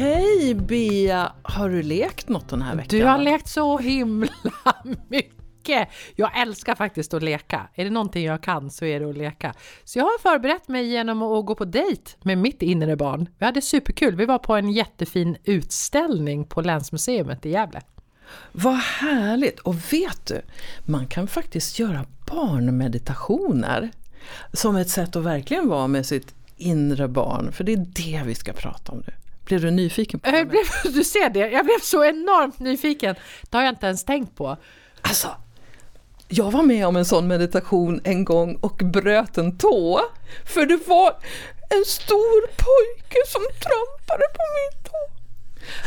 Hej Bea! Har du lekt något den här veckan? Du har lekt så himla mycket! Jag älskar faktiskt att leka. Är det någonting jag kan så är det att leka. Så jag har förberett mig genom att gå på dejt med mitt inre barn. Vi hade superkul. Vi var på en jättefin utställning på Länsmuseet i Gävle. Vad härligt! Och vet du, man kan faktiskt göra barnmeditationer som ett sätt att verkligen vara med sitt inre barn. För det är det vi ska prata om nu. Blev du nyfiken på blev, du ser det, jag blev så enormt nyfiken. Det har jag inte ens tänkt på. Alltså, jag var med om en sån meditation en gång och bröt en tå. För det var en stor pojke som trampade på min tå.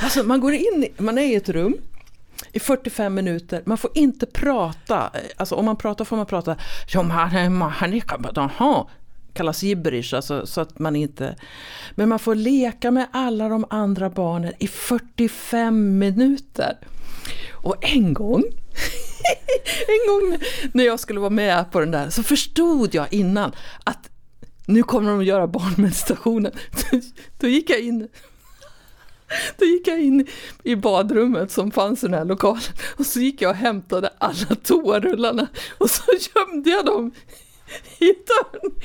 Alltså man går in, man är i ett rum i 45 minuter, man får inte prata. Alltså om man pratar får man prata kallas gibberish, alltså, så att man inte... Men man får leka med alla de andra barnen i 45 minuter. Och en gång, en gång när jag skulle vara med på den där så förstod jag innan att nu kommer de att göra barnmeditationen. Då gick jag in då gick jag in i badrummet som fanns i den här lokalen och så gick jag och hämtade alla toarullarna och så gömde jag dem i dörren.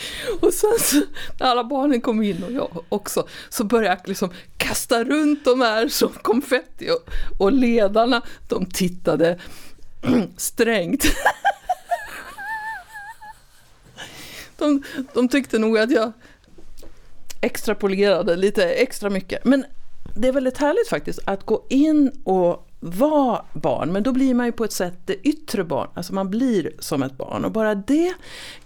Och sen så, när alla barnen kom in och jag också, så började jag liksom kasta runt de här som konfetti och, och ledarna, de tittade strängt. De, de tyckte nog att jag extrapolerade lite extra mycket. Men det är väldigt härligt faktiskt att gå in och vara barn, men då blir man ju på ett sätt det yttre barn, alltså man blir som ett barn. Och bara det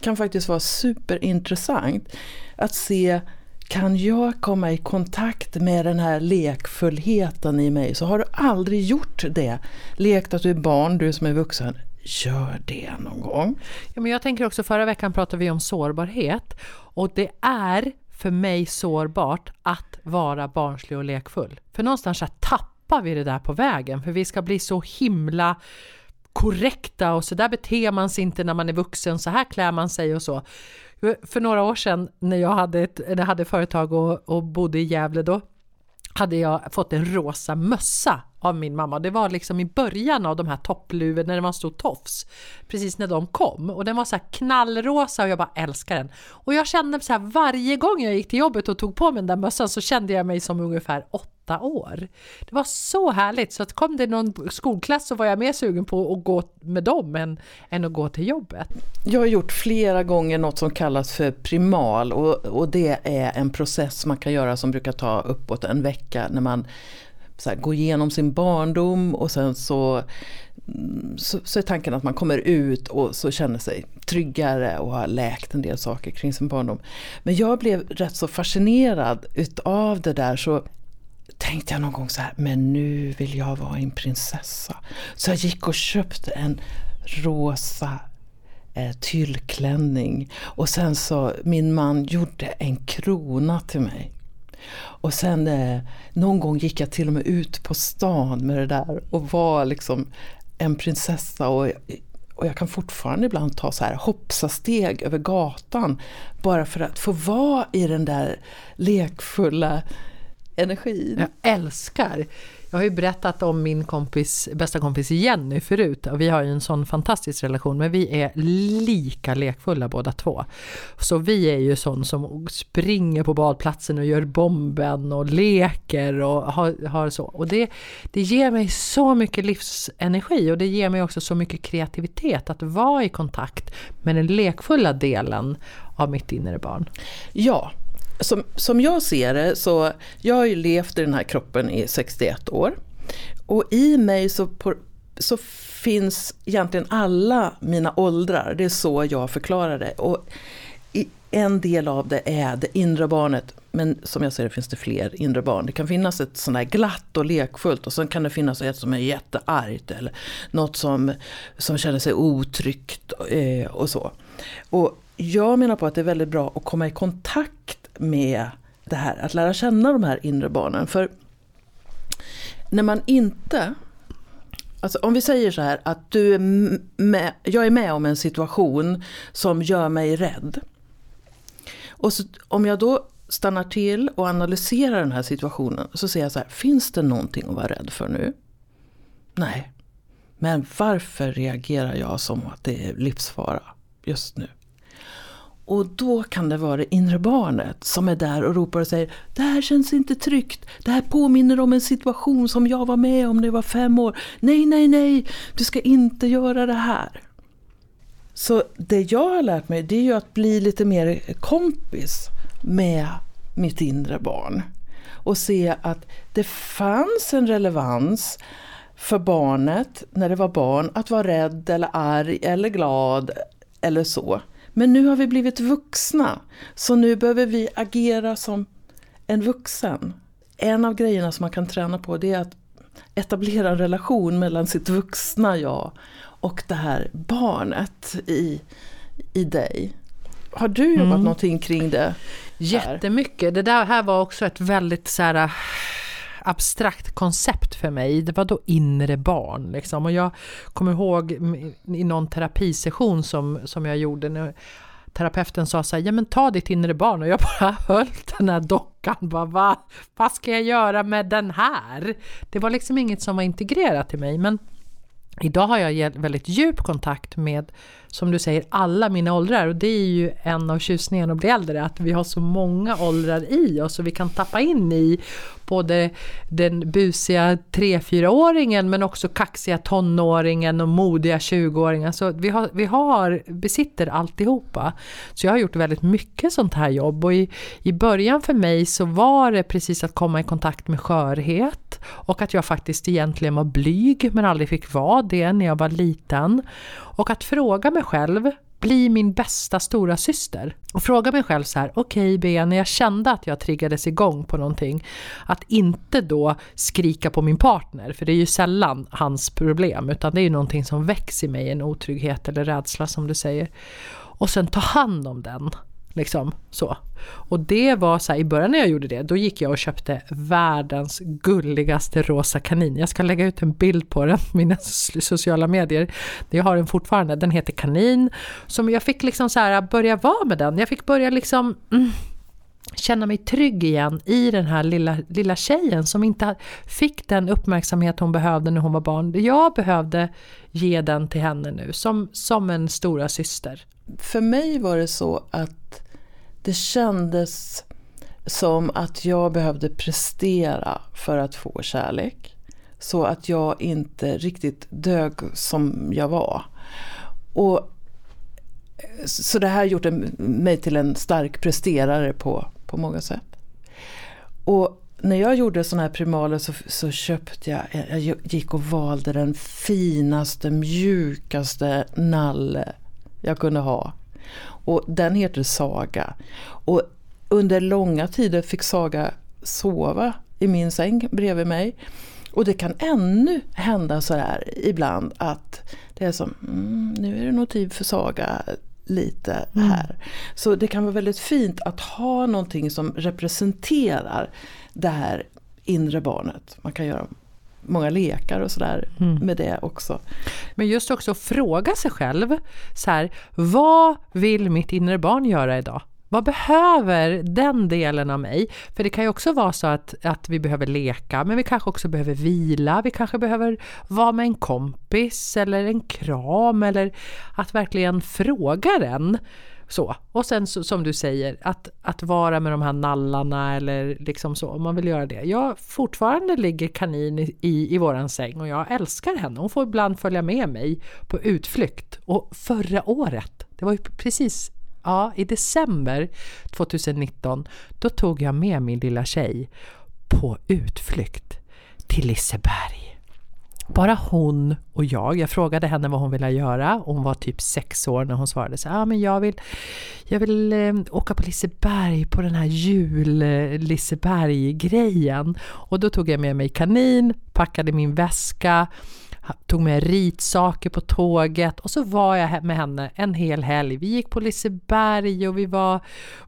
kan faktiskt vara superintressant att se kan jag komma i kontakt med den här lekfullheten i mig? Så har du aldrig gjort det, lekt att du är barn, du som är vuxen, gör det någon gång. Ja, men jag tänker också, förra veckan pratade vi om sårbarhet och det är för mig sårbart att vara barnslig och lekfull. För någonstans så tappar vi det där på vägen, för vi ska bli så himla korrekta och så där beter man sig inte när man är vuxen, så här klär man sig och så. För några år sedan när jag hade, ett, när jag hade företag och, och bodde i Gävle då, hade jag fått en rosa mössa av min mamma. Det var liksom i början av de här toppluven när det var en stor tofs. Precis när de kom. Och den var så här knallrosa och jag bara älskar den. Och jag kände så här varje gång jag gick till jobbet och tog på mig den där mössan så kände jag mig som ungefär åtta år. Det var så härligt så att kom det någon skolklass så var jag mer sugen på att gå med dem än, än att gå till jobbet. Jag har gjort flera gånger något som kallas för primal och, och det är en process man kan göra som brukar ta uppåt en vecka när man så här, går igenom sin barndom och sen så, mm, så, så, är tanken att man kommer ut och så känner sig tryggare och har läkt en del saker kring sin barndom. Men jag blev rätt så fascinerad utav det där så tänkte jag någon gång så här, men nu vill jag vara en prinsessa. Så jag gick och köpte en rosa eh, tyllklänning och sen så min man gjorde en krona till mig. Och sen eh, någon gång gick jag till och med ut på stan med det där och var liksom en prinsessa och, och jag kan fortfarande ibland ta så här hoppsasteg över gatan bara för att få vara i den där lekfulla energin. Jag älskar jag har ju berättat om min kompis, bästa kompis Jenny förut och vi har ju en sån fantastisk relation men vi är lika lekfulla båda två. Så vi är ju sån som springer på badplatsen och gör bomben och leker och har, har så. Och det, det ger mig så mycket livsenergi och det ger mig också så mycket kreativitet att vara i kontakt med den lekfulla delen av mitt inre barn. Ja, som, som jag ser det så, jag har ju levt i den här kroppen i 61 år. Och i mig så, på, så finns egentligen alla mina åldrar, det är så jag förklarar det. Och en del av det är det inre barnet. Men som jag ser det finns det fler inre barn. Det kan finnas ett sånt där glatt och lekfullt och sen kan det finnas ett som är jätteargt eller något som, som känner sig otryggt eh, och så. Och jag menar på att det är väldigt bra att komma i kontakt med det här, att lära känna de här inre barnen. För när man inte Alltså om vi säger så här att du är med, jag är med om en situation som gör mig rädd. Och så, om jag då stannar till och analyserar den här situationen så ser jag så här, finns det någonting att vara rädd för nu? Nej. Men varför reagerar jag som att det är livsfara just nu? Och då kan det vara det inre barnet som är där och ropar och säger Det här känns inte tryggt. Det här påminner om en situation som jag var med om när jag var fem år. Nej, nej, nej, du ska inte göra det här. Så det jag har lärt mig det är ju att bli lite mer kompis med mitt inre barn. Och se att det fanns en relevans för barnet när det var barn att vara rädd eller arg eller glad eller så. Men nu har vi blivit vuxna, så nu behöver vi agera som en vuxen. En av grejerna som man kan träna på det är att etablera en relation mellan sitt vuxna jag och det här barnet i, i dig. Har du jobbat mm. någonting kring det? Här? Jättemycket. Det där här var också ett väldigt så här, abstrakt koncept för mig. Det var då inre barn. Liksom. Och jag kommer ihåg i någon terapisession som, som jag gjorde. När terapeuten sa så här, ja men ta ditt inre barn. Och jag bara höll den här dockan. Bara, Va, vad ska jag göra med den här? Det var liksom inget som var integrerat i mig. Men idag har jag väldigt djup kontakt med som du säger, alla mina åldrar. Och det är ju en av tjusningarna att bli äldre, att vi har så många åldrar i oss och vi kan tappa in i både den busiga 3-4-åringen men också kaxiga tonåringen och modiga 20-åringen. Så vi, har, vi har, besitter alltihopa. Så jag har gjort väldigt mycket sånt här jobb och i, i början för mig så var det precis att komma i kontakt med skörhet och att jag faktiskt egentligen var blyg men aldrig fick vara det när jag var liten. Och att fråga mig själv, bli min bästa stora syster och fråga mig själv så här, okej okay, Bea, när jag kände att jag triggades igång på någonting, att inte då skrika på min partner, för det är ju sällan hans problem, utan det är ju någonting som väcks i mig, en otrygghet eller rädsla som du säger. Och sen ta hand om den. Liksom så. Och det var så här, i början när jag gjorde det, då gick jag och köpte världens gulligaste rosa kanin. Jag ska lägga ut en bild på den på mina sociala medier. Jag har den fortfarande, den heter Kanin. Som jag fick liksom så här, börja vara med den. Jag fick börja liksom mm, känna mig trygg igen i den här lilla, lilla tjejen som inte fick den uppmärksamhet hon behövde när hon var barn. Jag behövde ge den till henne nu, som, som en stora syster. För mig var det så att det kändes som att jag behövde prestera för att få kärlek. Så att jag inte riktigt dög som jag var. Och, så det här har gjort mig till en stark presterare på, på många sätt. Och när jag gjorde sådana här primaler så, så, köpte jag, jag gick och valde den finaste, mjukaste nalle jag kunde ha. Och den heter Saga. Och under långa tider fick Saga sova i min säng bredvid mig. Och det kan ännu hända så här ibland att det är som, mm, nu är det nog tid för Saga lite mm. här. Mm. Så det kan vara väldigt fint att ha någonting som representerar det här inre barnet. Man kan göra många lekar och sådär mm. med det också. Men just också fråga sig själv, så här, vad vill mitt inre barn göra idag? Vad behöver den delen av mig? För det kan ju också vara så att, att vi behöver leka, men vi kanske också behöver vila, vi kanske behöver vara med en kompis eller en kram eller att verkligen fråga den. Så. Och sen så, som du säger, att, att vara med de här nallarna eller liksom så, om man vill göra det. Jag fortfarande ligger kanin i, i, i våran säng och jag älskar henne. Hon får ibland följa med mig på utflykt. Och förra året, det var ju precis Ja, i december 2019, då tog jag med min lilla tjej på utflykt till Liseberg. Bara hon och jag. Jag frågade henne vad hon ville göra. Hon var typ sex år när hon svarade så ah, men jag vill, jag vill eh, åka på Liseberg på den här jul-Liseberg-grejen. Och då tog jag med mig kanin, packade min väska, tog med ritsaker på tåget och så var jag med henne en hel helg. Vi gick på Liseberg och vi var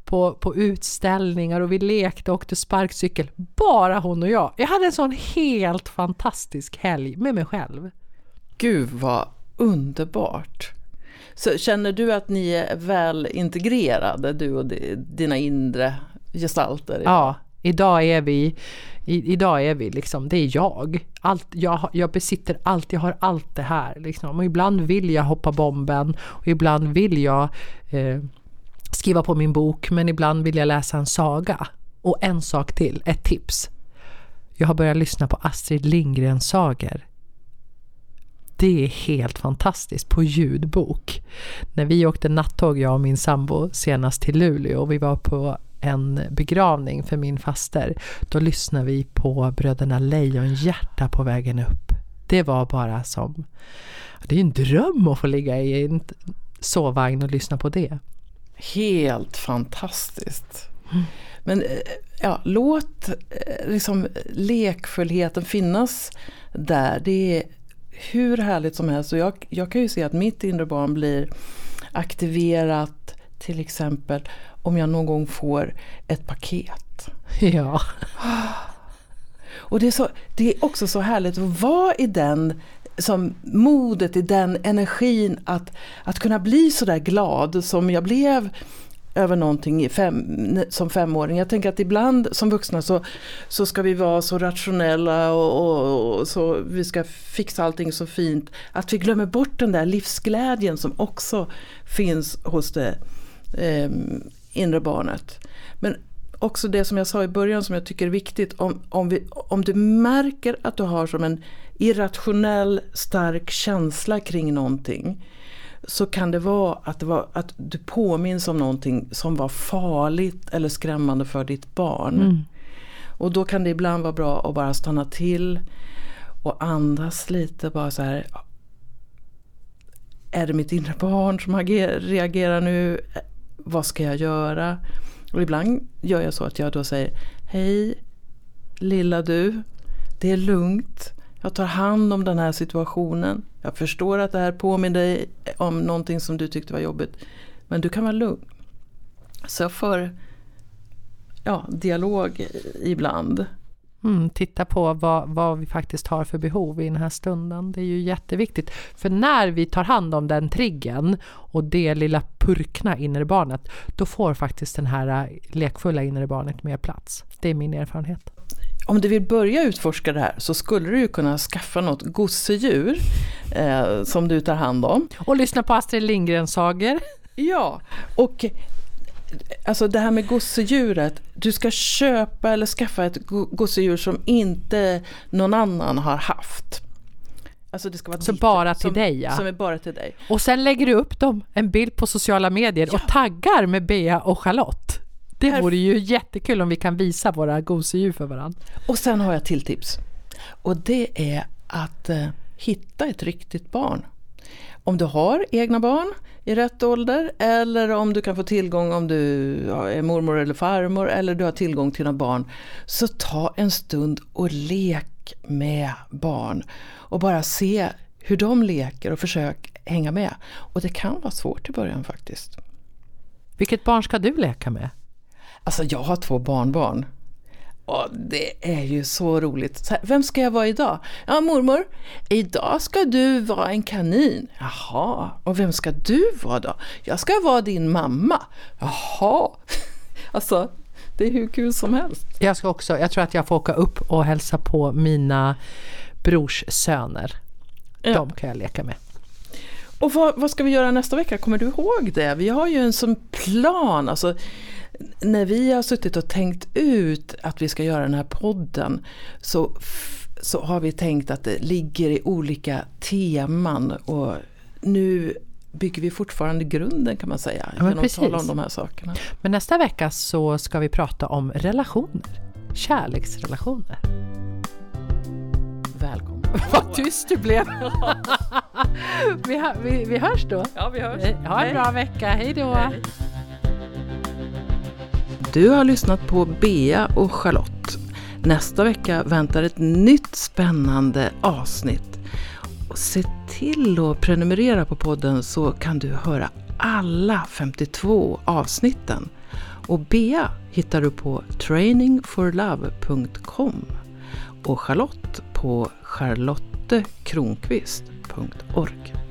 på, på utställningar och vi lekte och åkte sparkcykel. Bara hon och jag. Jag hade en sån helt fantastisk helg med mig själv. Gud vad underbart! Så känner du att ni är väl integrerade, du och dina inre gestalter? Ja, idag är vi i, idag är vi liksom, det är jag. Allt, jag. Jag besitter allt, jag har allt det här. Liksom. Och ibland vill jag hoppa bomben och ibland vill jag eh, skriva på min bok men ibland vill jag läsa en saga. Och en sak till, ett tips. Jag har börjat lyssna på Astrid Lindgrens sagor. Det är helt fantastiskt på ljudbok. När vi åkte nattåg, jag och min sambo, senast till Luleå och vi var på en begravning för min faster, då lyssnade vi på Bröderna Lejonhjärta på vägen upp. Det var bara som... Det är en dröm att få ligga i en sovvagn och lyssna på det. Helt fantastiskt. Mm. Men eh, ja, låt eh, liksom lekfullheten finnas där. Det är hur härligt som helst. Och jag, jag kan ju se att mitt inre barn blir aktiverat till exempel om jag någon gång får ett paket. Ja. Och det är, så, det är också så härligt att vara i den som modet, i den energin att, att kunna bli så där glad som jag blev över någonting fem, som femåring. Jag tänker att ibland som vuxna så, så ska vi vara så rationella och, och, och, så vi ska fixa allting så fint. Att vi glömmer bort den där livsglädjen som också finns hos det eh, inre barnet. Men också det som jag sa i början som jag tycker är viktigt. Om, om, vi, om du märker att du har som en irrationell stark känsla kring någonting. Så kan det vara att, det var, att du påminns om någonting som var farligt eller skrämmande för ditt barn. Mm. Och då kan det ibland vara bra att bara stanna till och andas lite. Bara så här. Är det mitt inre barn som reagerar nu? Vad ska jag göra? Och ibland gör jag så att jag då säger Hej lilla du, det är lugnt. Jag tar hand om den här situationen. Jag förstår att det här påminner dig om någonting som du tyckte var jobbigt. Men du kan vara lugn. Så jag för ja, dialog ibland. Mm, titta på vad, vad vi faktiskt har för behov i den här stunden. Det är ju jätteviktigt. För när vi tar hand om den triggen och det lilla purkna inre barnet, då får faktiskt den här äh, lekfulla inre barnet mer plats. Det är min erfarenhet. Om du vill börja utforska det här så skulle du ju kunna skaffa något gosedjur eh, som du tar hand om. Och lyssna på Astrid Lindgrens sagor. Ja, och alltså det här med gosedjuret, du ska köpa eller skaffa ett gosedjur som inte någon annan har haft. Alltså det ska vara så bara till som, dig ja. Som är bara till dig. Och sen lägger du upp dem, en bild på sociala medier ja. och taggar med Bea och Charlotte. Det Perf vore ju jättekul om vi kan visa våra gosedjur för varandra. Och sen har jag till tips. Och det är att eh, hitta ett riktigt barn. Om du har egna barn i rätt ålder eller om du kan få tillgång om du är mormor eller farmor eller du har tillgång till några barn. Så ta en stund och lek med barn och bara se hur de leker och försök hänga med. Och det kan vara svårt i början faktiskt. Vilket barn ska du leka med? Alltså jag har två barnbarn. Och det är ju så roligt. Så här, vem ska jag vara idag? Ja mormor, idag ska du vara en kanin. Jaha, och vem ska du vara då? Jag ska vara din mamma. Jaha. Alltså, det är hur kul som helst. Jag ska också, jag tror att jag får åka upp och hälsa på mina brors söner. Ja. De kan jag leka med. Och vad, vad, ska vi göra nästa vecka? Kommer du ihåg det? Vi har ju en sån plan. Alltså, när vi har suttit och tänkt ut att vi ska göra den här podden så, så har vi tänkt att det ligger i olika teman och nu bygger vi fortfarande grunden kan man säga. Ja, genom att tala om de här sakerna. Men nästa vecka så ska vi prata om relationer. Kärleksrelationer. Välkomna. Vad tyst du blev! vi, vi, vi hörs då. Ja, vi hörs. Ha en bra vecka, hej då! Du har lyssnat på Bea och Charlotte. Nästa vecka väntar ett nytt spännande avsnitt. Och se till att prenumerera på podden så kan du höra alla 52 avsnitten. Och Bea hittar du på trainingforlove.com och Charlotte på charlottekronqvist.org.